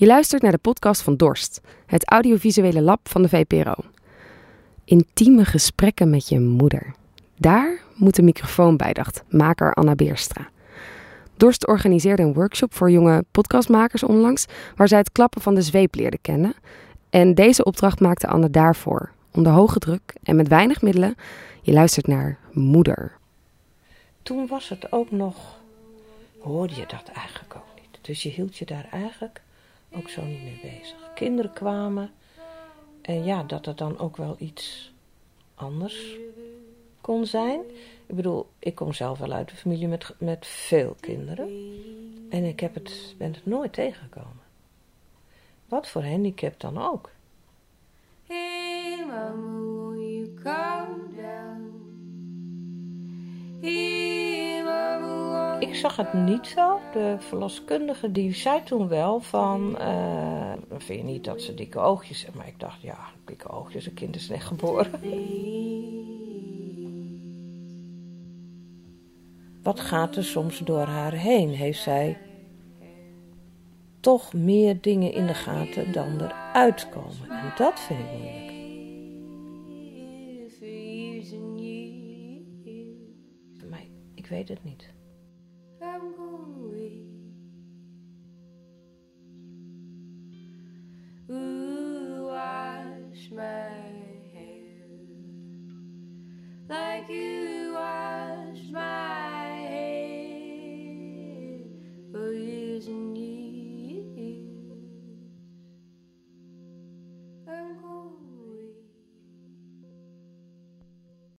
Je luistert naar de podcast van Dorst, het audiovisuele lab van de VPRO. Intieme gesprekken met je moeder. Daar moet de microfoon bij, dacht maker Anna Beerstra. Dorst organiseerde een workshop voor jonge podcastmakers onlangs, waar zij het klappen van de zweep leerden kennen. En deze opdracht maakte Anna daarvoor, onder hoge druk en met weinig middelen. Je luistert naar Moeder. Toen was het ook nog, hoorde je dat eigenlijk ook niet. Dus je hield je daar eigenlijk ook zo niet mee bezig. Kinderen kwamen en ja, dat er dan ook wel iets anders kon zijn. Ik bedoel, ik kom zelf wel uit een familie met, met veel kinderen. En ik heb het, ben het nooit tegengekomen. Wat voor handicap dan ook. Ik zag het niet zo. De verloskundige die zei toen wel van... eh, vind je niet dat ze dikke oogjes hebben? Maar ik dacht, ja, dikke oogjes, een kind is net geboren. Wat gaat er soms door haar heen? Heeft zij toch meer dingen in de gaten dan eruit komen? En dat vind ik moeilijk. Maar ik weet het niet. I'm going. Wash my like you.